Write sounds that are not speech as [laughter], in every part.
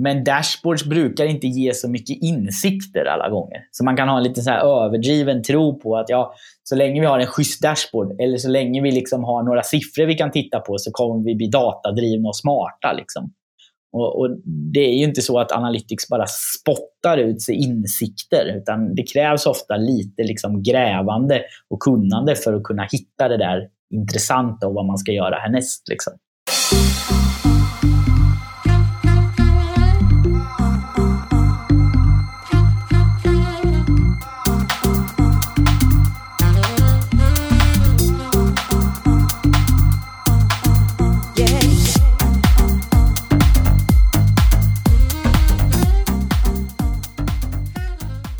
Men dashboards brukar inte ge så mycket insikter alla gånger. Så man kan ha en lite så här överdriven tro på att ja, så länge vi har en schysst dashboard eller så länge vi liksom har några siffror vi kan titta på så kommer vi bli datadrivna och smarta. Liksom. Och, och, Det är ju inte så att Analytics bara spottar ut sig insikter, utan det krävs ofta lite liksom grävande och kunnande för att kunna hitta det där intressanta och vad man ska göra härnäst. Liksom.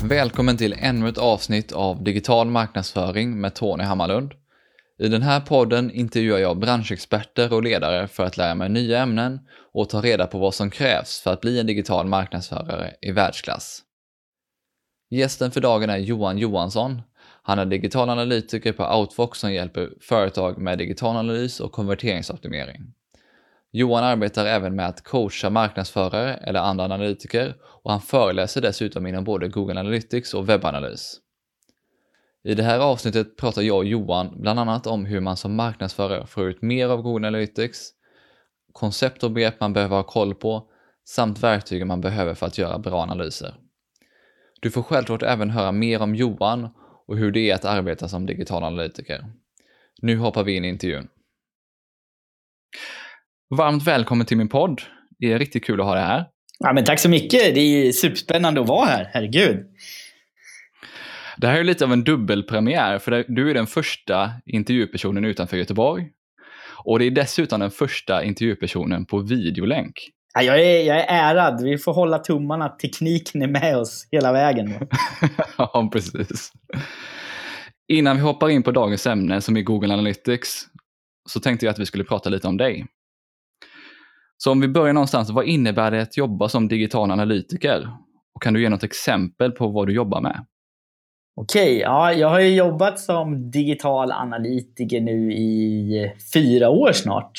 Välkommen till ännu ett avsnitt av Digital marknadsföring med Tony Hammarlund. I den här podden intervjuar jag branschexperter och ledare för att lära mig nya ämnen och ta reda på vad som krävs för att bli en digital marknadsförare i världsklass. Gästen för dagen är Johan Johansson. Han är digital analytiker på Outfox som hjälper företag med digital analys och konverteringsoptimering. Johan arbetar även med att coacha marknadsförare eller andra analytiker och han föreläser dessutom inom både Google Analytics och webbanalys. I det här avsnittet pratar jag och Johan bland annat om hur man som marknadsförare får ut mer av Google Analytics, koncept och begrepp man behöver ha koll på samt verktygen man behöver för att göra bra analyser. Du får självklart även höra mer om Johan och hur det är att arbeta som digital analytiker. Nu hoppar vi in i intervjun. Varmt välkommen till min podd. Det är riktigt kul att ha dig här. Ja, men tack så mycket. Det är superspännande att vara här. Herregud. Det här är lite av en dubbelpremiär, för du är den första intervjupersonen utanför Göteborg. Och det är dessutom den första intervjupersonen på videolänk. Ja, jag, är, jag är ärad. Vi får hålla tummarna att tekniken är med oss hela vägen. [laughs] ja, precis. Innan vi hoppar in på dagens ämne som är Google Analytics så tänkte jag att vi skulle prata lite om dig. Så om vi börjar någonstans, vad innebär det att jobba som digital analytiker? Och kan du ge något exempel på vad du jobbar med? Okej, ja, jag har ju jobbat som digital analytiker nu i fyra år snart.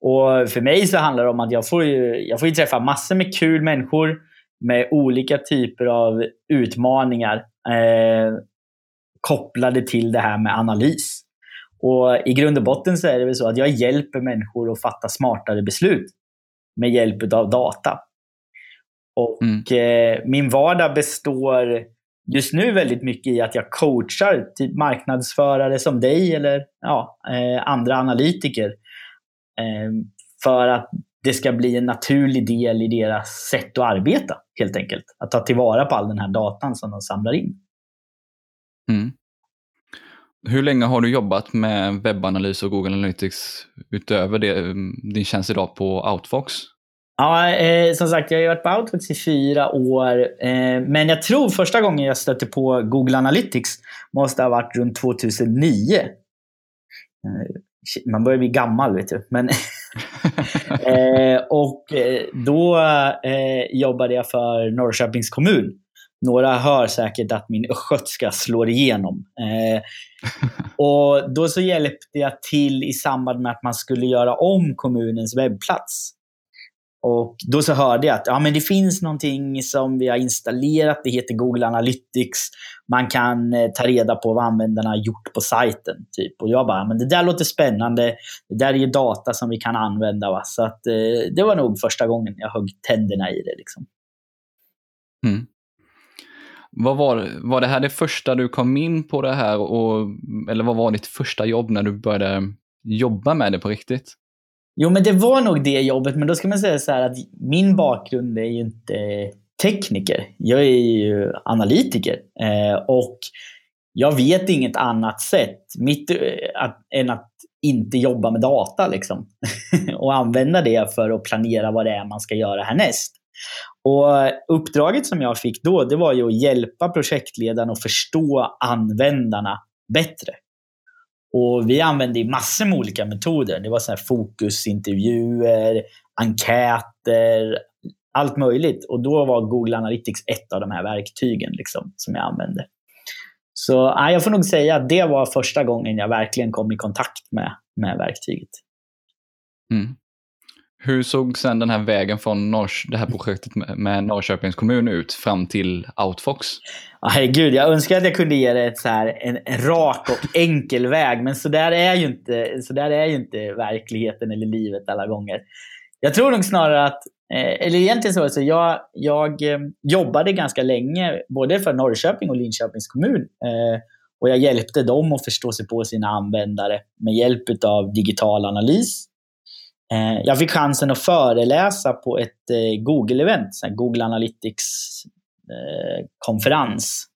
Och för mig så handlar det om att jag får, ju, jag får ju träffa massor med kul människor med olika typer av utmaningar eh, kopplade till det här med analys. Och I grund och botten så är det väl så att jag hjälper människor att fatta smartare beslut med hjälp av data. Och mm. eh, Min vardag består just nu väldigt mycket i att jag coachar typ marknadsförare som dig eller ja, eh, andra analytiker. Eh, för att det ska bli en naturlig del i deras sätt att arbeta, helt enkelt. Att ta tillvara på all den här datan som de samlar in. Mm. Hur länge har du jobbat med webbanalys och Google Analytics utöver det, mm, din tjänst idag på Outfox? Ja, eh, som sagt, jag har varit på Outfox i fyra år. Eh, men jag tror första gången jag stötte på Google Analytics måste ha varit runt 2009. Eh, man börjar bli gammal, vet du. Men [laughs] eh, och eh, då eh, jobbade jag för Norrköpings kommun. Några hör säkert att min östgötska slår igenom. Eh, och då så hjälpte jag till i samband med att man skulle göra om kommunens webbplats. Och Då så hörde jag att ja, men det finns någonting som vi har installerat. Det heter Google Analytics. Man kan eh, ta reda på vad användarna har gjort på sajten. Typ. Och jag bara, men det där låter spännande. Det där är ju data som vi kan använda. Va? Så att, eh, det var nog första gången jag högg tänderna i det. Liksom. Mm. Vad var, var det här det första du kom in på det här? Och, eller vad var ditt första jobb när du började jobba med det på riktigt? Jo, men det var nog det jobbet. Men då ska man säga så här att min bakgrund är ju inte tekniker. Jag är ju analytiker. Eh, och jag vet inget annat sätt mitt, eh, att, än att inte jobba med data. Liksom. [laughs] och använda det för att planera vad det är man ska göra härnäst. Och uppdraget som jag fick då, det var ju att hjälpa projektledaren att förstå användarna bättre. Och vi använde massor med olika metoder. Det var så här fokusintervjuer, enkäter, allt möjligt. Och då var Google Analytics ett av de här verktygen liksom, som jag använde. Så ja, jag får nog säga att det var första gången jag verkligen kom i kontakt med, med verktyget. Mm. Hur såg sen den här vägen från Norrs, det här projektet med Norrköpings kommun ut fram till Outfox? Oh, herregud, jag önskar att jag kunde ge det ett så här, en, en rak och enkel väg. Men så där, är ju inte, så där är ju inte verkligheten eller livet alla gånger. Jag tror nog snarare att, eh, eller egentligen så, så jag, jag eh, jobbade ganska länge både för Norrköping och Linköpings kommun. Eh, och jag hjälpte dem att förstå sig på sina användare med hjälp av digital analys. Eh, jag fick chansen att föreläsa på ett eh, Google-event, Google Analytics-konferens.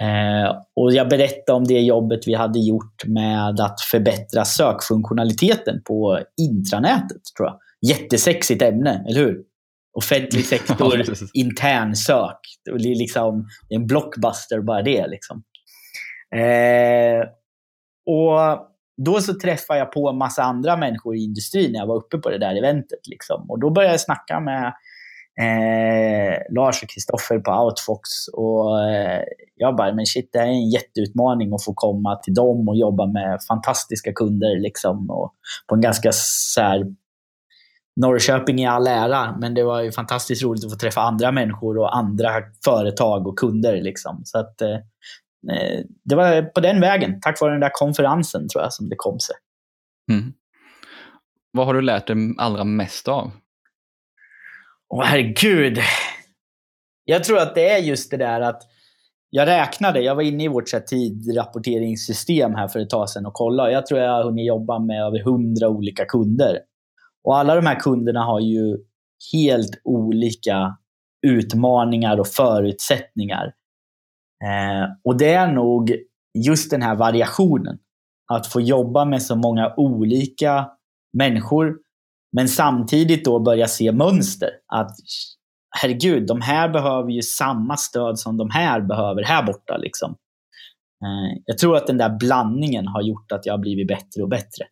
Eh, och jag berättade om det jobbet vi hade gjort med att förbättra sökfunktionaliteten på intranätet. tror jag. Jättesexigt ämne, eller hur? Offentlig sektor, [laughs] intern sök. Det är, liksom, det är en blockbuster bara det. Liksom. Eh, och då så träffade jag på en massa andra människor i industrin när jag var uppe på det där eventet. Liksom. Och då började jag snacka med eh, Lars och Kristoffer på Outfox. Och eh, jag bara, men shit, det här är en jätteutmaning att få komma till dem och jobba med fantastiska kunder. Liksom, och på en ganska så här, Norrköping i all ära, men det var ju fantastiskt roligt att få träffa andra människor och andra företag och kunder. Liksom. Så att, eh, Eh, det var på den vägen, tack vare den där konferensen tror jag, som det kom sig. Mm. Vad har du lärt dig allra mest av? Åh herregud. Jag tror att det är just det där att jag räknade, jag var inne i vårt tidrapporteringssystem här för ett tag sedan och kollade. Jag tror jag har hunnit jobba med över hundra olika kunder. Och alla de här kunderna har ju helt olika utmaningar och förutsättningar. Eh, och det är nog just den här variationen. Att få jobba med så många olika människor, men samtidigt då börja se mönster. Att herregud, de här behöver ju samma stöd som de här behöver här borta. Liksom. Eh, jag tror att den där blandningen har gjort att jag har blivit bättre och bättre.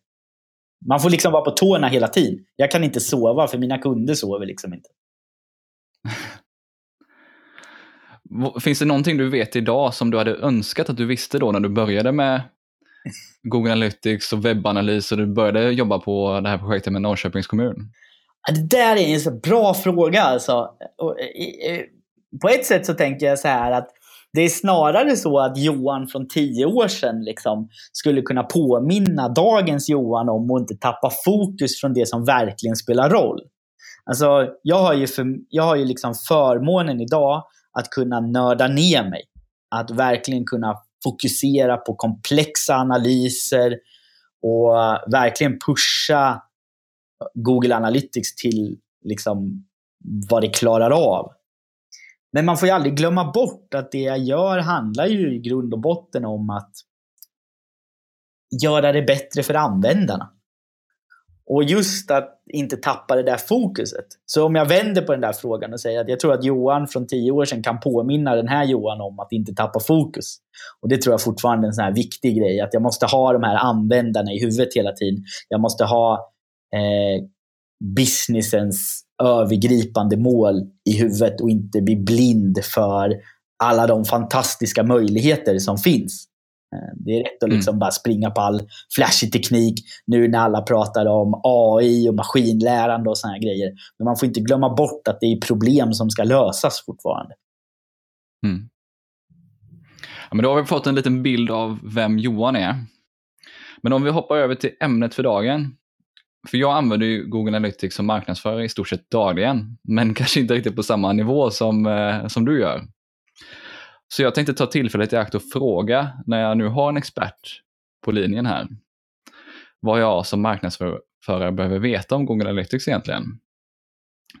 Man får liksom vara på tårna hela tiden. Jag kan inte sova för mina kunder sover liksom inte. [laughs] Finns det någonting du vet idag som du hade önskat att du visste då när du började med Google Analytics och webbanalys och du började jobba på det här projektet med Norrköpings kommun? Det där är en så bra fråga. Alltså. Eh, eh, på ett sätt så tänker jag så här att det är snarare så att Johan från tio år sedan liksom skulle kunna påminna dagens Johan om att inte tappa fokus från det som verkligen spelar roll. Alltså, jag har ju, för, jag har ju liksom förmånen idag att kunna nörda ner mig. Att verkligen kunna fokusera på komplexa analyser och verkligen pusha Google Analytics till liksom vad det klarar av. Men man får ju aldrig glömma bort att det jag gör handlar ju i grund och botten om att göra det bättre för användarna. Och just att inte tappa det där fokuset. Så om jag vänder på den där frågan och säger att jag tror att Johan från tio år sedan kan påminna den här Johan om att inte tappa fokus. Och det tror jag fortfarande är en sån här viktig grej. Att jag måste ha de här användarna i huvudet hela tiden. Jag måste ha eh, businessens övergripande mål i huvudet och inte bli blind för alla de fantastiska möjligheter som finns. Eh, det är rätt att mm. liksom mm. bara springa på all flashig teknik nu när alla pratar om AI och maskinlärande och här grejer. Men man får inte glömma bort att det är problem som ska lösas fortfarande. Mm. Ja, men då har vi fått en liten bild av vem Johan är. Men om vi hoppar över till ämnet för dagen. För jag använder ju Google Analytics som marknadsförare i stort sett dagligen, men [laughs] kanske inte riktigt på samma nivå som, eh, som du gör. Så jag tänkte ta tillfället i akt och fråga, när jag nu har en expert på linjen här, vad jag som marknadsförare behöver veta om Google Analytics egentligen.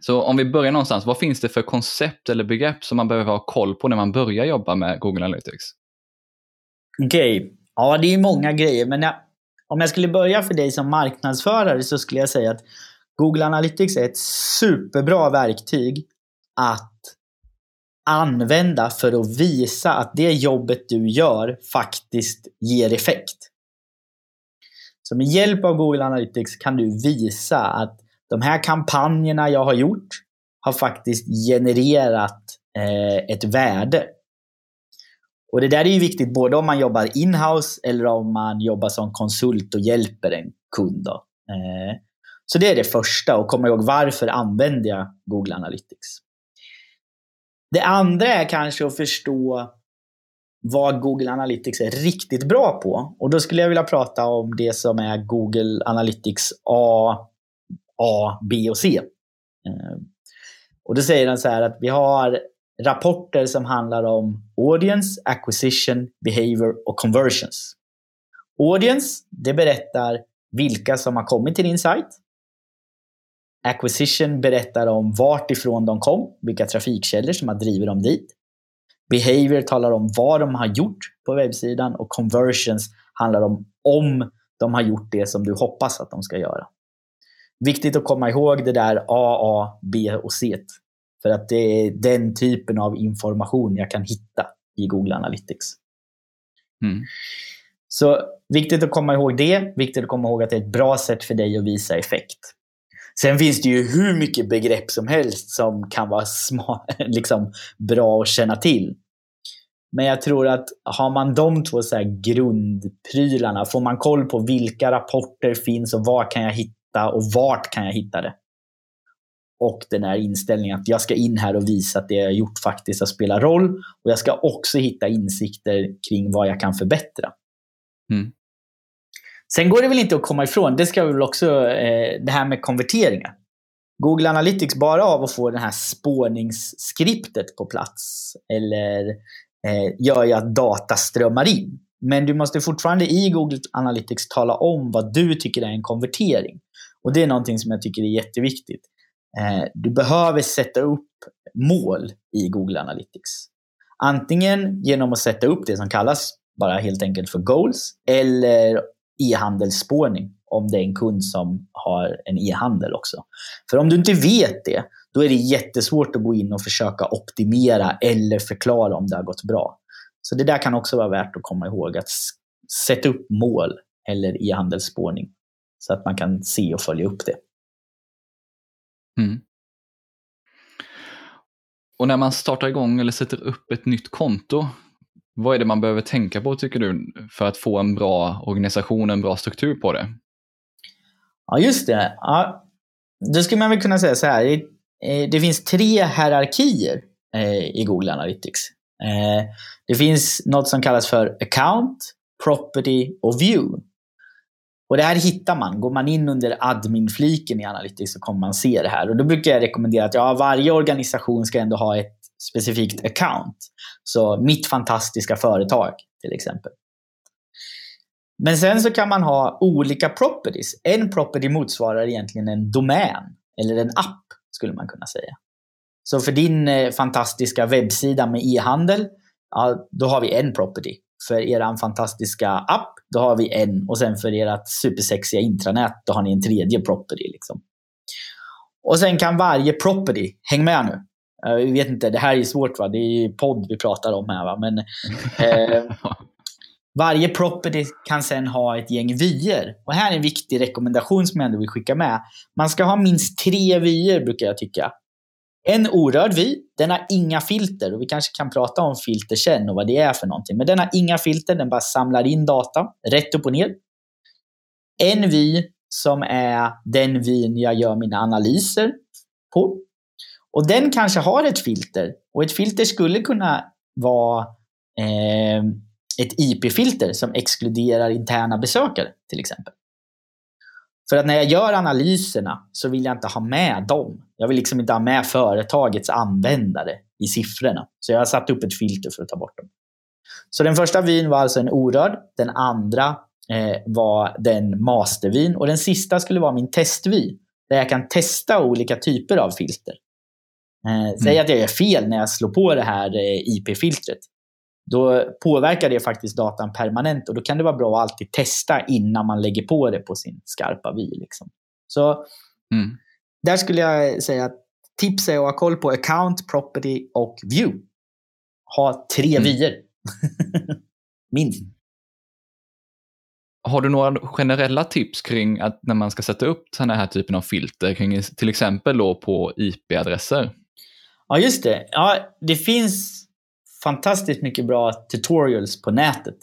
Så om vi börjar någonstans, vad finns det för koncept eller begrepp som man behöver ha koll på när man börjar jobba med Google Analytics? Okej, okay. ja det är många grejer, men jag, om jag skulle börja för dig som marknadsförare så skulle jag säga att Google Analytics är ett superbra verktyg att använda för att visa att det jobbet du gör faktiskt ger effekt. Så med hjälp av Google Analytics kan du visa att de här kampanjerna jag har gjort har faktiskt genererat eh, ett värde. Och Det där är ju viktigt både om man jobbar inhouse eller om man jobbar som konsult och hjälper en kund. Eh, Så det är det första, och komma ihåg varför använder jag Google Analytics. Det andra är kanske att förstå vad Google Analytics är riktigt bra på. Och då skulle jag vilja prata om det som är Google Analytics A, A B och C. Eh, och då säger den så här att vi har rapporter som handlar om audience, acquisition, behavior och conversions. Audience, det berättar vilka som har kommit till din sajt. Acquisition berättar om vart ifrån de kom, vilka trafikkällor som har drivit dem dit. Behavior talar om vad de har gjort på webbsidan och conversions handlar om om de har gjort det som du hoppas att de ska göra. Viktigt att komma ihåg det där A, A, B och C. För att det är den typen av information jag kan hitta i Google Analytics. Mm. Så viktigt att komma ihåg det. Viktigt att komma ihåg att det är ett bra sätt för dig att visa effekt. Sen finns det ju hur mycket begrepp som helst som kan vara [laughs] liksom bra att känna till. Men jag tror att har man de två så grundprylarna, får man koll på vilka rapporter finns och vad kan jag hitta och vart kan jag hitta det? Och den här inställningen att jag ska in här och visa att det jag gjort faktiskt har spelat roll. Och jag ska också hitta insikter kring vad jag kan förbättra. Mm. Sen går det väl inte att komma ifrån, det ska väl också, eh, det här med konverteringar. Google Analytics, bara av att få det här spårningsskriptet på plats, eller eh, gör ju att data strömmar in. Men du måste fortfarande i Google Analytics tala om vad du tycker är en konvertering. Och det är någonting som jag tycker är jätteviktigt. Eh, du behöver sätta upp mål i Google Analytics. Antingen genom att sätta upp det som kallas bara helt enkelt för goals eller e-handelsspårning om det är en kund som har en e-handel också. För om du inte vet det, då är det jättesvårt att gå in och försöka optimera eller förklara om det har gått bra. Så det där kan också vara värt att komma ihåg, att sätta upp mål eller e-handelsspårning så att man kan se och följa upp det. Mm. Och när man startar igång eller sätter upp ett nytt konto, vad är det man behöver tänka på tycker du för att få en bra organisation, en bra struktur på det? Ja, just det. Ja, då skulle man väl kunna säga så här. Det finns tre hierarkier eh, i Google Analytics. Eh, det finns något som kallas för account, property och view. Och det här hittar man. Går man in under admin-fliken i Analytics så kommer man se det här. Och då brukar jag rekommendera att ja, varje organisation ska ändå ha ett specifikt account. Så mitt fantastiska företag till exempel. Men sen så kan man ha olika properties. En property motsvarar egentligen en domän eller en app skulle man kunna säga. Så för din eh, fantastiska webbsida med e-handel, ja, då har vi en property. För er fantastiska app, då har vi en. Och sen för ert supersexiga intranät, då har ni en tredje property. Liksom. Och sen kan varje property, häng med nu, jag vet inte, det här är svårt va? Det är podd vi pratar om här va. Men eh, [laughs] varje property kan sen ha ett gäng vyer. Och här är en viktig rekommendation som jag ändå vill skicka med. Man ska ha minst tre vyer brukar jag tycka. En orörd vy, den har inga filter och vi kanske kan prata om filter sen och vad det är för någonting. Men den har inga filter, den bara samlar in data rätt upp och ner. En vy som är den vyn jag gör mina analyser på. Och den kanske har ett filter. Och ett filter skulle kunna vara eh, ett IP-filter som exkluderar interna besökare till exempel. För att när jag gör analyserna så vill jag inte ha med dem. Jag vill liksom inte ha med företagets användare i siffrorna. Så jag har satt upp ett filter för att ta bort dem. Så den första vyn var alltså en orörd. Den andra eh, var den mastervin. Och den sista skulle vara min testvin. Där jag kan testa olika typer av filter. Eh, säg mm. att jag gör fel när jag slår på det här eh, IP-filtret. Då påverkar det faktiskt datan permanent och då kan det vara bra att alltid testa innan man lägger på det på sin skarpa vy. Liksom. Så mm. där skulle jag säga att tips är att ha koll på account, property och view. Ha tre mm. vyer. [laughs] Minst. Har du några generella tips kring att när man ska sätta upp den här typen av filter, kring till exempel då på IP-adresser? Ja, just det. Ja, det finns fantastiskt mycket bra tutorials på nätet.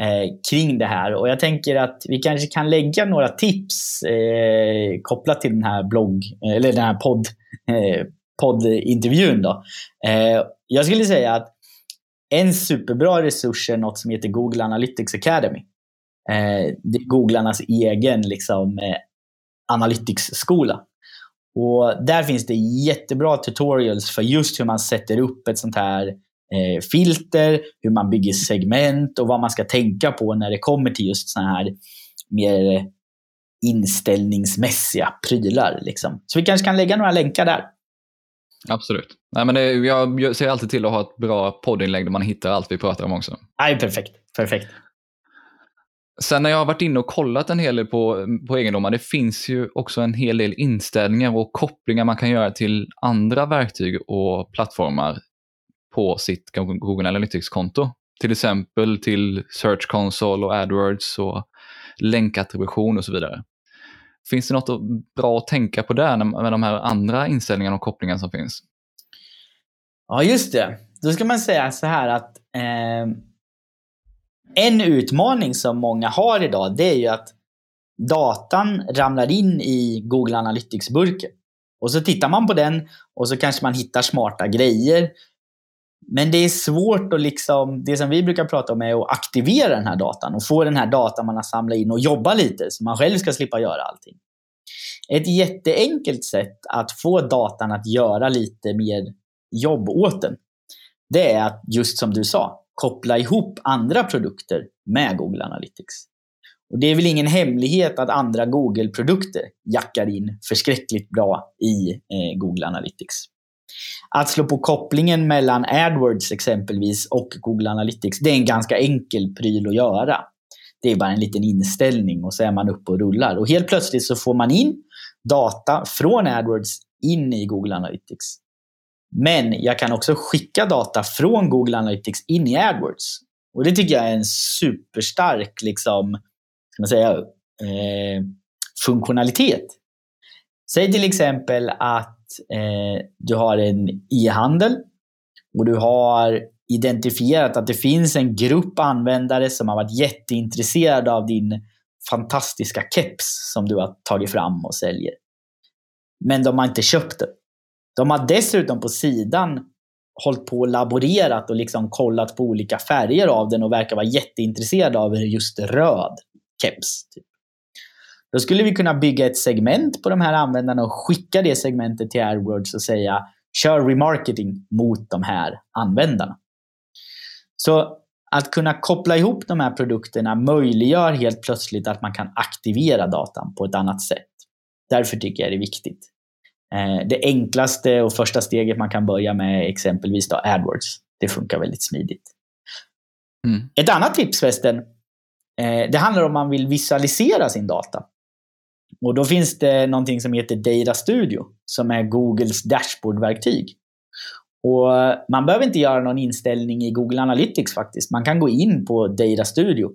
eh, kring det här. Och jag tänker att vi kanske kan lägga några tips eh, kopplat till den här blogg, eller den här podd, eh, poddintervjun. Då. Eh, jag skulle säga att en superbra resurs är något som heter Google Analytics Academy. Eh, det är googlarnas egen liksom, eh, Analytics-skola. Och där finns det jättebra tutorials för just hur man sätter upp ett sånt här eh, filter, hur man bygger segment och vad man ska tänka på när det kommer till just såna här mer inställningsmässiga prylar. Liksom. Så vi kanske kan lägga några länkar där. Absolut. Nej, men det, jag ser alltid till att ha ett bra poddinlägg där man hittar allt vi pratar om också. Nej, perfekt. perfekt. Sen när jag har varit inne och kollat en hel del på, på egendomar, det finns ju också en hel del inställningar och kopplingar man kan göra till andra verktyg och plattformar på sitt Google Analytics-konto. Till exempel till Search Console och AdWords och länkattribution och så vidare. Finns det något bra att tänka på där med de här andra inställningarna och kopplingarna som finns? Ja, just det. Då ska man säga så här att eh, en utmaning som många har idag, det är ju att datan ramlar in i Google Analytics-burken. Och så tittar man på den och så kanske man hittar smarta grejer. Men det är svårt att liksom, det som vi brukar prata om är att aktivera den här datan och få den här datan man har samlat in och jobba lite så man själv ska slippa göra allting. Ett jätteenkelt sätt att få datan att göra lite mer jobb åt den, det är att just som du sa, koppla ihop andra produkter med Google Analytics. Och Det är väl ingen hemlighet att andra Google-produkter jackar in förskräckligt bra i eh, Google Analytics. Att slå på kopplingen mellan AdWords exempelvis och Google Analytics, det är en ganska enkel pryl att göra. Det är bara en liten inställning och så är man uppe och rullar. Och helt plötsligt så får man in data från AdWords in i Google Analytics. Men jag kan också skicka data från Google Analytics in i AdWords. Och det tycker jag är en superstark liksom, ska man säga, eh, funktionalitet. Säg till exempel att eh, du har en e-handel och du har identifierat att det finns en grupp användare som har varit jätteintresserade av din fantastiska keps som du har tagit fram och säljer. Men de har inte köpt den. De har dessutom på sidan hållit på och laborerat och liksom kollat på olika färger av den och verkar vara jätteintresserade av just röd keps. Typ. Då skulle vi kunna bygga ett segment på de här användarna och skicka det segmentet till AdWords och säga kör remarketing mot de här användarna. Så att kunna koppla ihop de här produkterna möjliggör helt plötsligt att man kan aktivera datan på ett annat sätt. Därför tycker jag det är viktigt. Eh, det enklaste och första steget man kan börja med är exempelvis då AdWords. Det funkar väldigt smidigt. Mm. Ett annat tips förresten, eh, det handlar om man vill visualisera sin data. Och Då finns det någonting som heter Data Studio som är Googles dashboardverktyg. Och Man behöver inte göra någon inställning i Google Analytics faktiskt. Man kan gå in på Data Studio.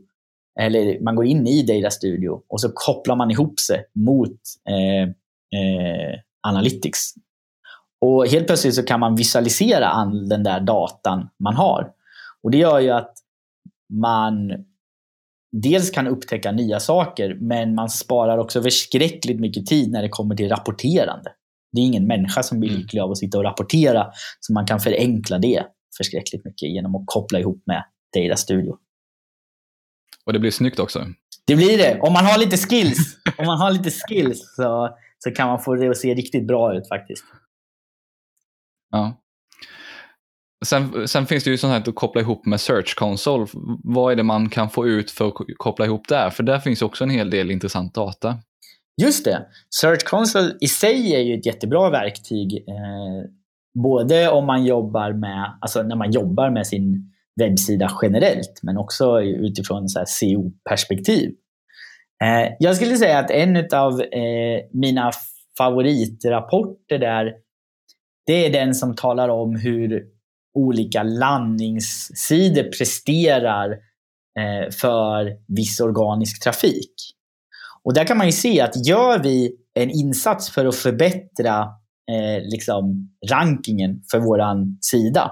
Eller man går in i Data Studio och så kopplar man ihop sig mot eh, eh, Analytics. Och Helt plötsligt så kan man visualisera all den där datan man har. Och Det gör ju att man dels kan upptäcka nya saker, men man sparar också förskräckligt mycket tid när det kommer till rapporterande. Det är ingen människa som blir mm. lycklig av att sitta och rapportera, så man kan förenkla det förskräckligt mycket genom att koppla ihop med Data Studio. Och det blir snyggt också. Det blir det. Om man har lite skills, om man har lite skills så, så kan man få det att se riktigt bra ut faktiskt. Ja. Sen, sen, finns det ju sånt här att koppla ihop med Search Console. Vad är det man kan få ut för att koppla ihop där? För där finns också en hel del intressant data. Just det. Search Console i sig är ju ett jättebra verktyg. Eh, både om man jobbar med, alltså när man jobbar med sin webbsida generellt, men också utifrån SEO-perspektiv. Eh, jag skulle säga att en av eh, mina favoritrapporter där, det är den som talar om hur olika landningssidor presterar eh, för viss organisk trafik. Och där kan man ju se att gör vi en insats för att förbättra eh, liksom rankingen för vår sida,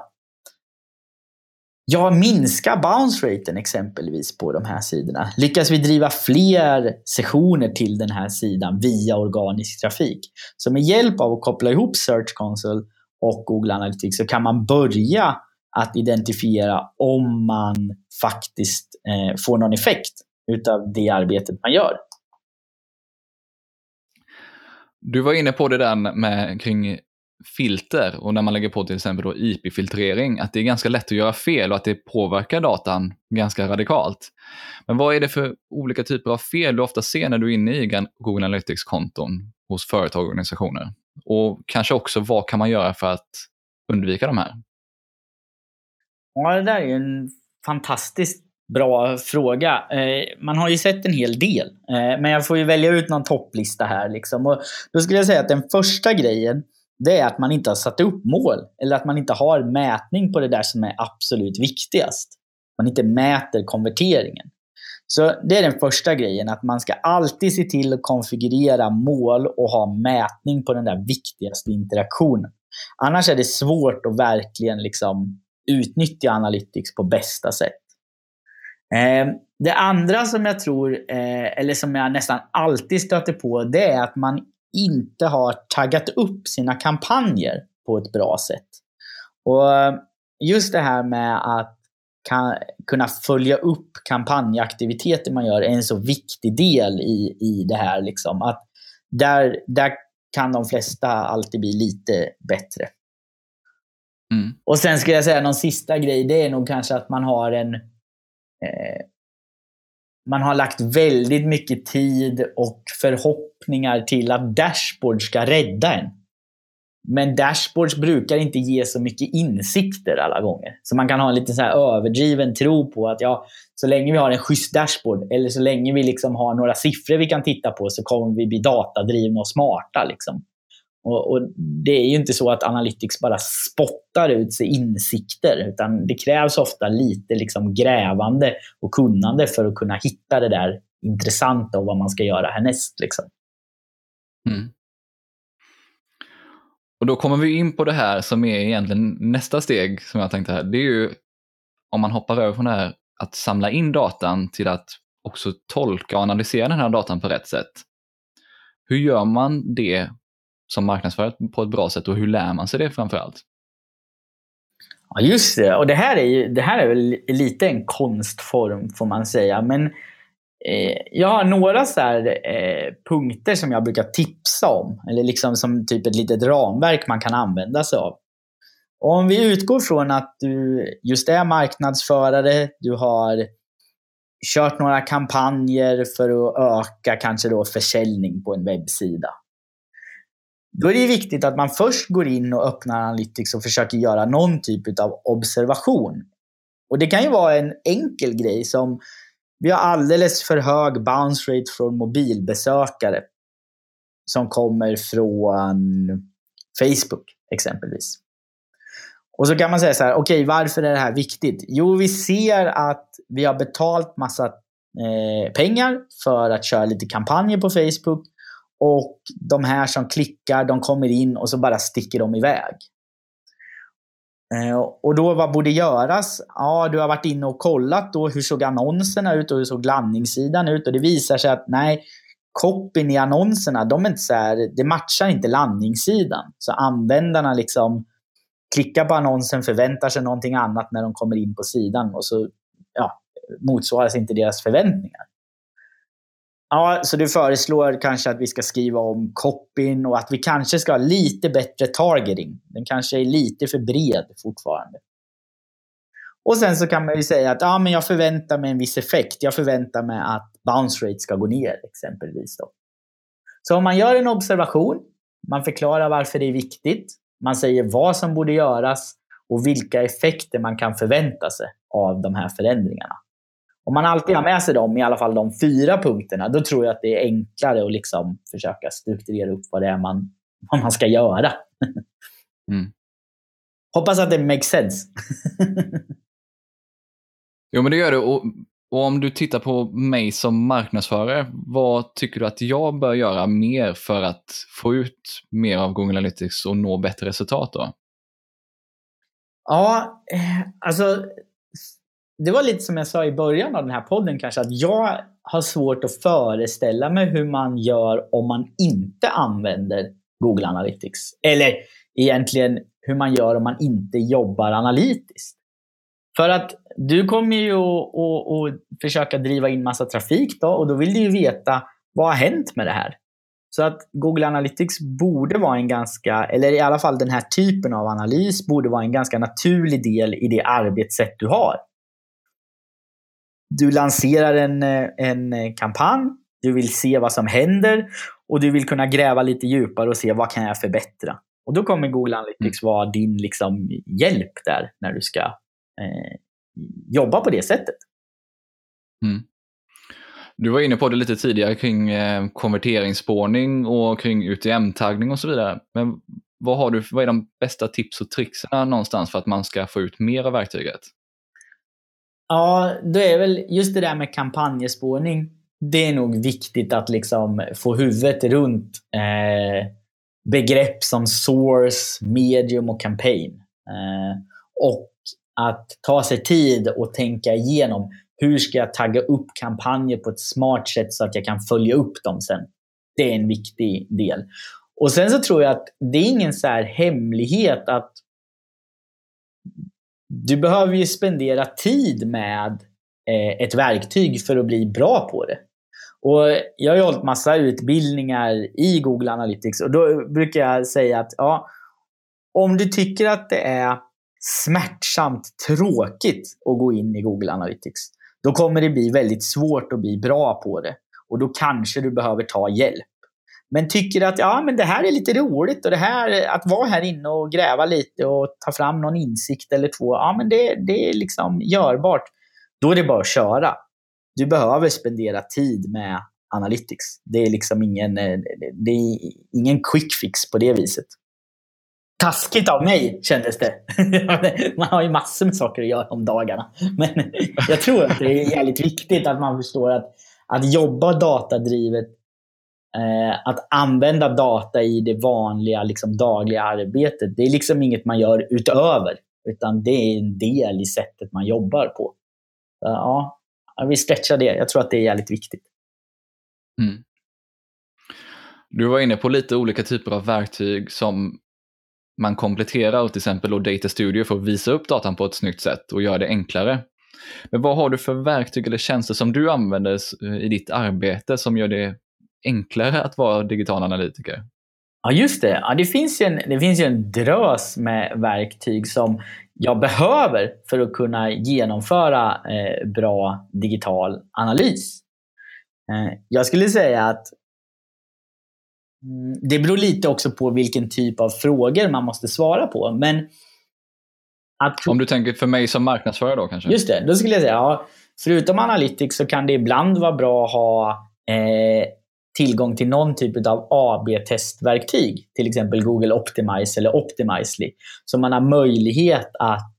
ja, minska bounce raten exempelvis på de här sidorna? Lyckas vi driva fler sessioner till den här sidan via organisk trafik? Så med hjälp av att koppla ihop Search Console och Google Analytics så kan man börja att identifiera om man faktiskt eh, får någon effekt utav det arbetet man gör. Du var inne på det där med kring filter och när man lägger på till exempel IP-filtrering, att det är ganska lätt att göra fel och att det påverkar datan ganska radikalt. Men vad är det för olika typer av fel du ofta ser när du är inne i Google Analytics-konton hos företag och organisationer? Och kanske också vad kan man göra för att undvika de här? Ja, det där är en fantastiskt bra fråga. Eh, man har ju sett en hel del, eh, men jag får ju välja ut någon topplista här. Liksom. Och då skulle jag säga att den första grejen, det är att man inte har satt upp mål. Eller att man inte har mätning på det där som är absolut viktigast. Man inte mäter konverteringen. Så det är den första grejen, att man ska alltid se till att konfigurera mål och ha mätning på den där viktigaste interaktionen. Annars är det svårt att verkligen liksom utnyttja Analytics på bästa sätt. Ehm, det andra som jag tror, eh, eller som jag nästan alltid stöter på, det är att man inte har taggat upp sina kampanjer på ett bra sätt. Och just det här med att kan, kunna följa upp kampanjaktiviteter man gör är en så viktig del i, i det här. Liksom. Att där, där kan de flesta alltid bli lite bättre. Mm. Och sen skulle jag säga någon sista grej. Det är nog kanske att man har en... Eh, man har lagt väldigt mycket tid och förhoppningar till att Dashboard ska rädda en. Men dashboards brukar inte ge så mycket insikter alla gånger. Så man kan ha en lite så här överdriven tro på att ja, så länge vi har en schysst dashboard eller så länge vi liksom har några siffror vi kan titta på så kommer vi bli datadrivna och smarta. Liksom. Och, och, Det är ju inte så att Analytics bara spottar ut sig insikter, utan det krävs ofta lite liksom grävande och kunnande för att kunna hitta det där intressanta och vad man ska göra härnäst. Liksom. Mm. Och då kommer vi in på det här som är egentligen nästa steg som jag tänkte här. Det är ju om man hoppar över från det här att samla in datan till att också tolka och analysera den här datan på rätt sätt. Hur gör man det som marknadsför på ett bra sätt och hur lär man sig det framför allt? Ja, just det. Och det här är, ju, det här är väl lite en konstform får man säga. Men eh, jag har några så här, eh, punkter som jag brukar tipsa om. Eller liksom som typ ett litet ramverk man kan använda sig av. Och om vi utgår från att du just är marknadsförare, du har kört några kampanjer för att öka kanske då försäljning på en webbsida. Då är det viktigt att man först går in och öppnar Analytics och försöker göra någon typ av observation. Och Det kan ju vara en enkel grej som vi har alldeles för hög bounce rate från mobilbesökare som kommer från Facebook exempelvis. Och så kan man säga så här, okej okay, varför är det här viktigt? Jo, vi ser att vi har betalt massa eh, pengar för att köra lite kampanjer på Facebook och de här som klickar, de kommer in och så bara sticker de iväg. Eh, och då vad borde göras? Ja, du har varit inne och kollat då hur såg annonserna ut och hur såg landningssidan ut och det visar sig att nej, copyn i annonserna, de är inte så här, det matchar inte landningssidan. Så användarna liksom klickar på annonsen, förväntar sig någonting annat när de kommer in på sidan och så ja, motsvaras inte deras förväntningar. Ja, så du föreslår kanske att vi ska skriva om copyn och att vi kanske ska ha lite bättre targeting. Den kanske är lite för bred fortfarande. Och sen så kan man ju säga att ja, men jag förväntar mig en viss effekt. Jag förväntar mig att bounce rate ska gå ner exempelvis. Då. Så om man gör en observation, man förklarar varför det är viktigt, man säger vad som borde göras och vilka effekter man kan förvänta sig av de här förändringarna. Om man alltid har med sig dem, i alla fall de fyra punkterna, då tror jag att det är enklare att liksom försöka strukturera upp vad det är man, vad man ska göra. [laughs] Mm. Hoppas att det makes sense. [laughs] jo, men det gör det. Och, och, om du tittar på mig som marknadsförare, vad tycker du att jag bör göra mer för att få ut mer av Google Analytics och nå bättre resultat då? Ja, eh, alltså det var lite som jag sa i början av den här podden kanske, att jag har svårt att föreställa mig hur man gör om man inte använder Google Analytics. Eller egentligen hur man gör om man inte jobbar analytiskt. För att du kommer ju att, försöka driva in massa trafik då och då vill du ju veta vad har hänt med det här? Så att Google Analytics borde vara en ganska, eller i alla fall den här typen av analys, borde vara en ganska naturlig del i det arbetssätt du har. Du lanserar en, en kampanj, du vill se vad som händer och du vill kunna gräva lite djupare och se vad kan jag förbättra. Och då kommer Google Analytics mm. vara din liksom, hjälp där när du ska eh, jobba på det sättet. Mm. Du var inne på det lite tidigare kring eh, konverteringsspårning och kring UTM-taggning och så vidare. Men vad, har du, vad är de bästa tips och tricksen någonstans för att man ska få ut mer av verktyget? Ja, då är väl just det där med kampanjespårning. Det är nog viktigt att liksom få huvudet runt eh, begrepp som source, medium och campaign. Eh, och att ta sig tid och tänka igenom hur ska jag tagga upp kampanjer på ett smart sätt så att jag kan följa upp dem sen. Det är en viktig del. Och Sen så tror jag att det är ingen så hemlighet att du behöver ju spendera tid med eh, ett verktyg för att bli bra på det. Och Jag har hållit massa utbildningar i Google Analytics och då brukar jag säga att ja, om du tycker att det är smärtsamt tråkigt att gå in i Google Analytics, då kommer det bli väldigt svårt att bli bra på det. Och då kanske du behöver ta hjälp. Men tycker att ja, men det här är lite roligt och det här att vara här inne och gräva lite och ta fram någon insikt eller två, ja men det, det är liksom görbart. Då är det bara att köra. Du behöver spendera tid med Analytics. Det är liksom ingen, eh, det är ingen quick fix på det viset taskigt av mig kändes det. [laughs] man har ju massor med saker att göra om dagarna. Men jag tror att det är jävligt viktigt att man förstår att, att jobba datadrivet, Eh, att använda data i det vanliga liksom, dagliga arbetet, det är liksom inget man gör utöver. Utan det är en del i sättet man jobbar på. Så, ja, vi stretchar det. Jag tror att det är jävligt viktigt. Mm. Du var inne på lite olika typer av verktyg som man kompletterar till exempel då Data Studio för att visa upp datan på ett snyggt sätt och göra det enklare. Men vad har du för verktyg eller tjänster som du använder eh, i ditt arbete som gör det enklare att vara digital analytiker? Ja, just det. Ja, det, finns ju en, det finns ju en drös med verktyg som jag behöver för att kunna genomföra eh, bra digital analys. Eh, jag skulle säga att Mm, det beror lite också på vilken typ av frågor man måste svara på. Men att... Om du tänker för mig som marknadsförare då kanske? Just det, då skulle jag säga ja, förutom Analytics så kan det ibland vara bra att ha eh, tillgång till någon typ av AB-testverktyg. Till exempel Google Optimize eller Optimizely. Så man har möjlighet att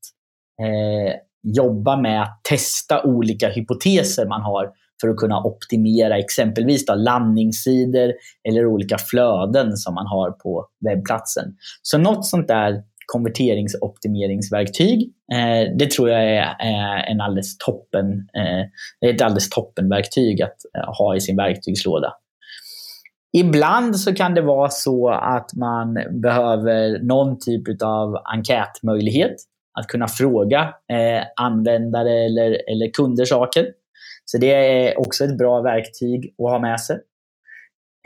eh, jobba med att testa olika hypoteser man har för att kunna optimera exempelvis då landningssidor eller olika flöden som man har på webbplatsen. Så något sånt där konverteringsoptimeringsverktyg. Eh, det tror jag är, är en alldeles toppen, eh, ett alldeles toppenverktyg att eh, ha i sin verktygslåda. Ibland så kan det vara så att man behöver någon typ av enkätmöjlighet. Att kunna fråga eh, användare eller, eller kunder saker. Så det är också ett bra verktyg att ha med sig.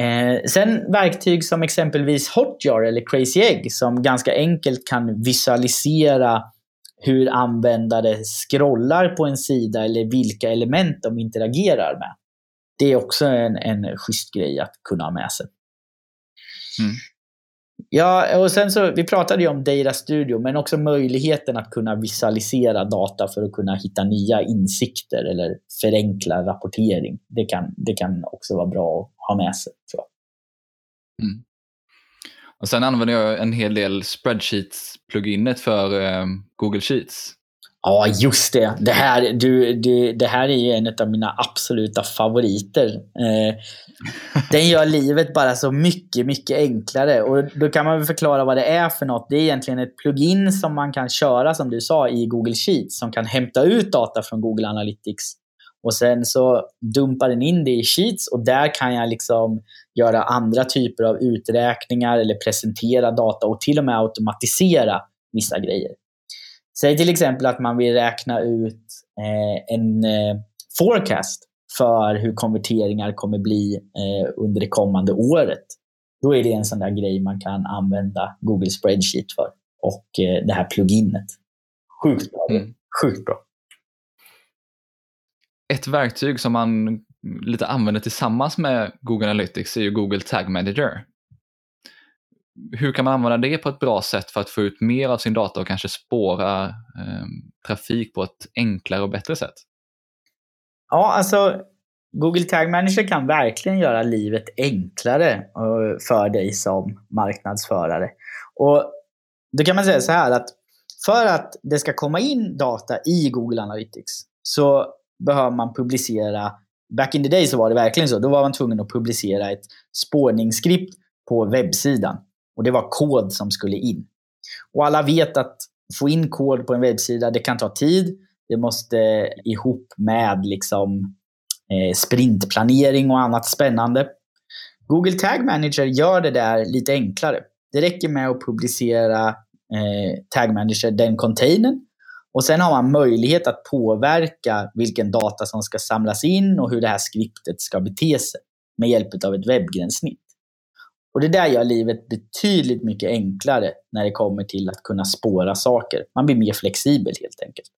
Eh, sen verktyg som exempelvis Hotjar eller Crazy Egg som ganska enkelt kan visualisera hur användare scrollar på en sida eller vilka element de interagerar med. Det är också en, en schysst grej att kunna ha med sig. Mm. Ja, och sen så, vi pratade ju om Data Studio, men också möjligheten att kunna visualisera data för att kunna hitta nya insikter eller förenkla rapportering. Det kan, det kan också vara bra att ha med sig. Tror jag. Mm. Och sen använder jag en hel del spreadsheets-pluginet för eh, Google Sheets. Ja, just det. Det här, du, du, det här är ju en av mina absoluta favoriter. Eh, den gör livet bara så mycket, mycket enklare. Och Då kan man väl förklara vad det är för något. Det är egentligen ett plugin som man kan köra, som du sa, i Google Sheets. Som kan hämta ut data från Google Analytics. Och Sen så dumpar den in det i Sheets och där kan jag liksom göra andra typer av uträkningar eller presentera data och till och med automatisera vissa grejer. Säg till exempel att man vill räkna ut eh, en eh, forecast för hur konverteringar kommer bli eh, under det kommande året. Då är det en sån där grej man kan använda Google Spreadsheet för och eh, det här pluginet. Sjukt bra. Mm. Sjukt bra. Ett verktyg som man lite använder tillsammans med Google Analytics är ju Google Tag Manager hur kan man använda det på ett bra sätt för att få ut mer av sin data och kanske spåra eh, trafik på ett enklare och bättre sätt? Ja, alltså Google Tag Manager kan verkligen göra livet enklare eh, för dig som marknadsförare. Och Då kan man säga så här att för att det ska komma in data i Google Analytics så behöver man publicera Back in the day så var det verkligen så. Då var man tvungen att publicera ett spårningsskript på webbsidan. Och det var kod som skulle in. Och alla vet att få in kod på en webbsida, det kan ta tid. Det måste ihop med liksom, eh, sprintplanering och annat spännande. Google Tag Manager gör det där lite enklare. Det räcker med att publicera eh, Tag Manager, den containern. Och sen har man möjlighet att påverka vilken data som ska samlas in och hur det här skriptet ska bete sig med hjälp av ett webbgränssnitt. Och Det där gör livet betydligt mycket enklare när det kommer till att kunna spåra saker. Man blir mer flexibel helt enkelt.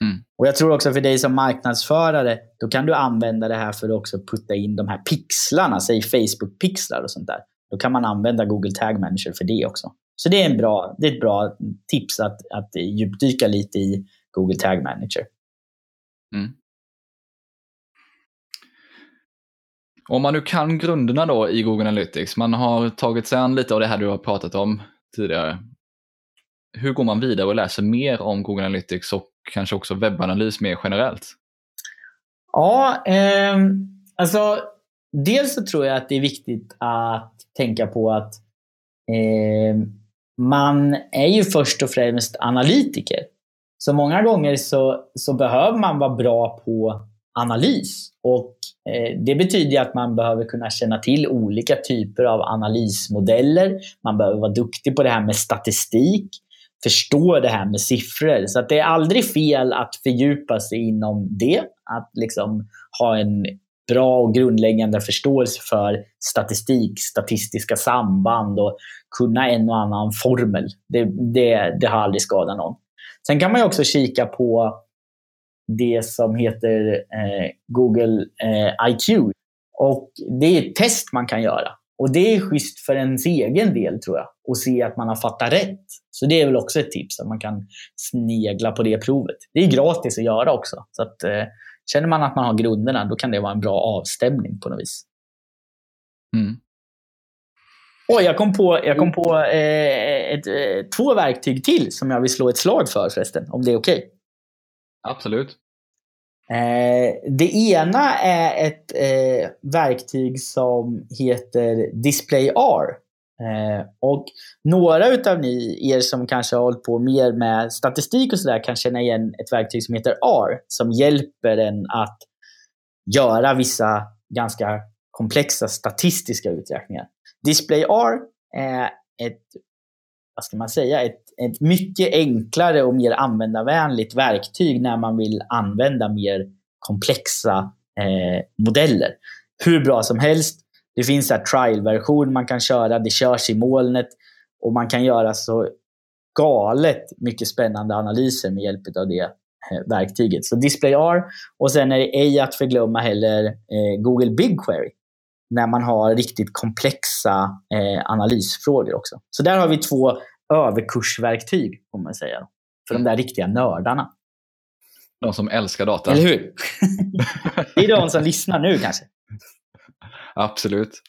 Mm. Och Jag tror också för dig som marknadsförare, då kan du använda det här för att också putta in de här pixlarna, säg Facebook-pixlar och sånt där. Då kan man använda Google Tag Manager för det också. Så det är, en bra, det är ett bra tips att, att djupdyka lite i Google Tag Manager. Mm. Om man nu kan grunderna då i Google Analytics, man har tagit sig an lite av det här du har pratat om tidigare. Hur går man vidare och läser mer om Google Analytics och kanske också webbanalys mer generellt? Ja, eh, alltså dels så tror jag att det är viktigt att tänka på att eh, man är ju först och främst analytiker. Så många gånger så, så behöver man vara bra på analys. Och Eh, det betyder att man behöver kunna känna till olika typer av analysmodeller. Man behöver vara duktig på det här med statistik, förstå det här med siffror. Så att det är aldrig fel att fördjupa sig inom det. Att liksom ha en bra och grundläggande förståelse för statistik, statistiska samband och kunna en och annan formel. Det, det, det har aldrig skadat någon. Sen kan man också kika på det som heter eh, Google eh, IQ. Och Det är ett test man kan göra. Och Det är schysst för ens egen del tror jag. Och se att man har fattat rätt. Så det är väl också ett tips, att man kan snegla på det provet. Det är gratis att göra också. Så att, eh, Känner man att man har grunderna, då kan det vara en bra avstämning på något vis. Mm. Oh, jag kom på, jag kom på eh, ett, eh, två verktyg till som jag vill slå ett slag för förresten, om det är okej. Okay. Absolut. Eh, det ena är ett eh, verktyg som heter Display R. Eh, och några utav ni, er som kanske har hållit på mer med statistik och sådär kan känna igen ett verktyg som heter R som hjälper en att göra vissa ganska komplexa statistiska uträkningar. Display R är ett, vad ska man säga, ett ett mycket enklare och mer användarvänligt verktyg när man vill använda mer komplexa eh, modeller. Hur bra som helst. Det finns en trial-version man kan köra. Det körs i molnet och man kan göra så galet mycket spännande analyser med hjälp av det eh, verktyget. Så Display R och sen är det ej att förglömma heller eh, Google BigQuery när man har riktigt komplexa eh, analysfrågor också. Så där har vi två överkursverktyg, får man säga. För de där riktiga nördarna. De som älskar data. Eller hur? [laughs] det är de som lyssnar nu kanske. Absolut.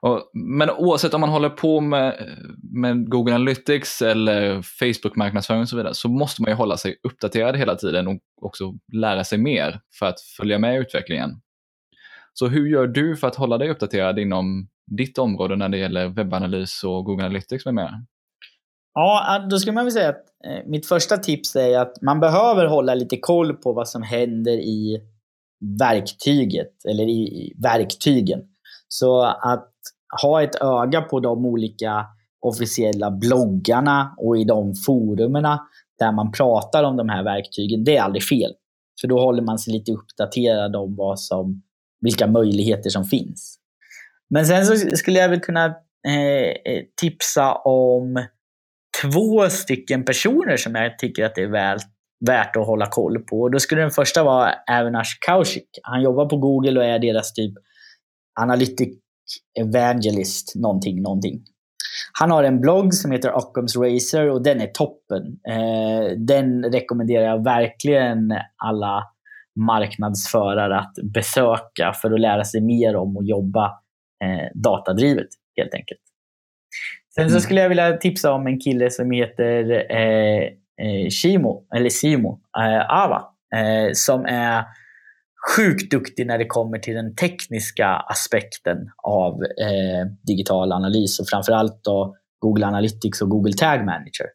Och, men oavsett om man håller på med, med Google Analytics eller Facebook-marknadsföring och så vidare så måste man ju hålla sig uppdaterad hela tiden och också lära sig mer för att följa med i utvecklingen. Så hur gör du för att hålla dig uppdaterad inom ditt område när det gäller webbanalys och Google Analytics med mera? Ja, då skulle man väl säga att eh, mitt första tips är att man behöver hålla lite koll på vad som händer i verktyget eller i, i verktygen. Så att ha ett öga på de olika officiella bloggarna och i de forumerna där man pratar om de här verktygen, det är aldrig fel. För då håller man sig lite uppdaterad om vad som, vilka möjligheter som finns. Men sen så skulle jag väl kunna eh, eh tipsa om två stycken personer som jag tycker att det är väl, värt att hålla koll på. Och då skulle den första vara Avinash Kaushik. Han jobbar på Google och är deras typ Analytic Evangelist någonting, någonting. Han har en blogg som heter Occams Racer och den är toppen. Eh, den rekommenderar jag verkligen alla marknadsförare att besöka för att lära sig mer om att jobba eh, datadrivet helt enkelt. Sen så mm. skulle jag vilja tipsa om en kille som heter eh, eh, Shimo, eller Simo eh, Ava, eh, som är sjukt duktig när det kommer till den tekniska aspekten av eh, digital analys och framförallt då Google Analytics och Google Tag Manager.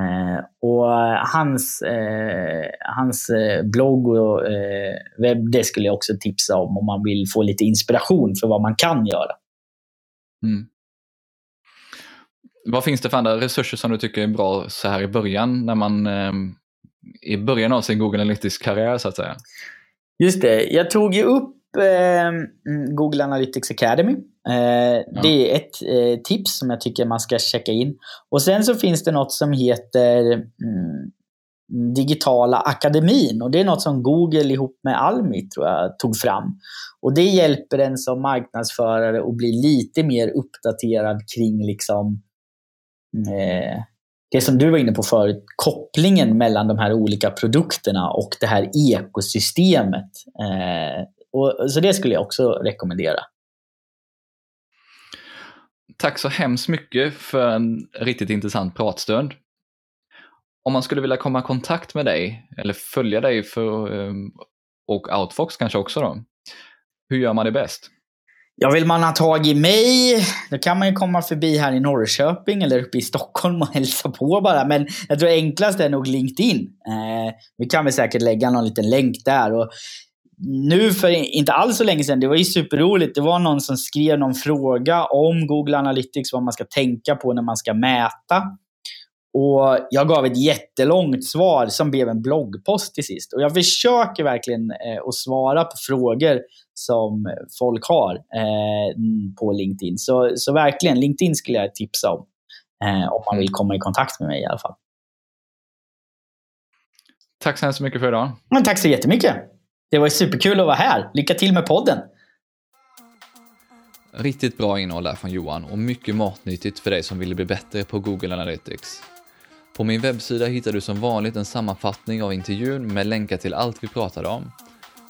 Eh, och hans, eh, hans eh, blogg och eh, webb, det skulle jag också tipsa om om man vill få lite inspiration för vad man kan göra. Mm. Vad finns det för andra resurser som du tycker är bra så här i början, när man eh, i början av sin Google Analytics-karriär så att säga? Just det. Jag tog ju upp eh, Google Analytics Academy. Eh, ja. Det är ett eh, tips som jag tycker man ska checka in. Och sen så finns det något som heter mm, Digitala akademin. Och det är något som Google ihop med Almi tror jag tog fram. Och det hjälper en som marknadsförare att bli lite mer uppdaterad kring liksom eh, det som du var inne på förut, kopplingen mellan de här olika produkterna och det här ekosystemet. Eh, och, så det skulle jag också rekommendera. Tack så hemskt mycket för en riktigt intressant pratstund. Om man skulle vilja komma i kontakt med dig eller följa dig för, eh, och Outfox kanske också då, hur gör man det bäst? Ja, vill man ha tag i mig, då kan man ju komma förbi här i Norrköping eller uppe i Stockholm och [laughs] hälsa på bara. Men jag tror enklast är nog LinkedIn. Eh, vi kan väl säkert lägga någon liten länk där. Och nu för inte alls så länge sedan, det var ju superroligt. Det var någon som skrev någon fråga om Google Analytics, vad man ska tänka på när man ska mäta. Och Jag gav ett jättelångt svar som blev en bloggpost till sist. Och Jag försöker verkligen eh, att svara på frågor som folk har eh, på LinkedIn. Så, så verkligen, LinkedIn skulle jag tipsa om. Eh, om man vill komma i kontakt med mig i alla fall. Tack så hemskt mycket för idag. Men tack så jättemycket. Det var superkul att vara här. Lycka till med podden. Riktigt bra innehåll där från Johan och mycket matnyttigt för dig som vill bli bättre på Google Analytics. På min webbsida hittar du som vanligt en sammanfattning av intervjun med länkar till allt vi pratade om.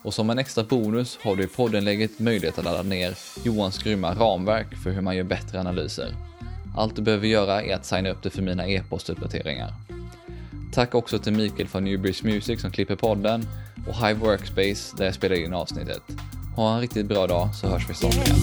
Och som en extra bonus har du i poddenlägget möjlighet att ladda ner Johans grymma ramverk för hur man gör bättre analyser. Allt du behöver göra är att signa upp dig för mina e-postuppdateringar. Tack också till Mikael från Newbridge Music som klipper podden och Hive Workspace där jag spelar in avsnittet. Ha en riktigt bra dag så hörs vi snart igen.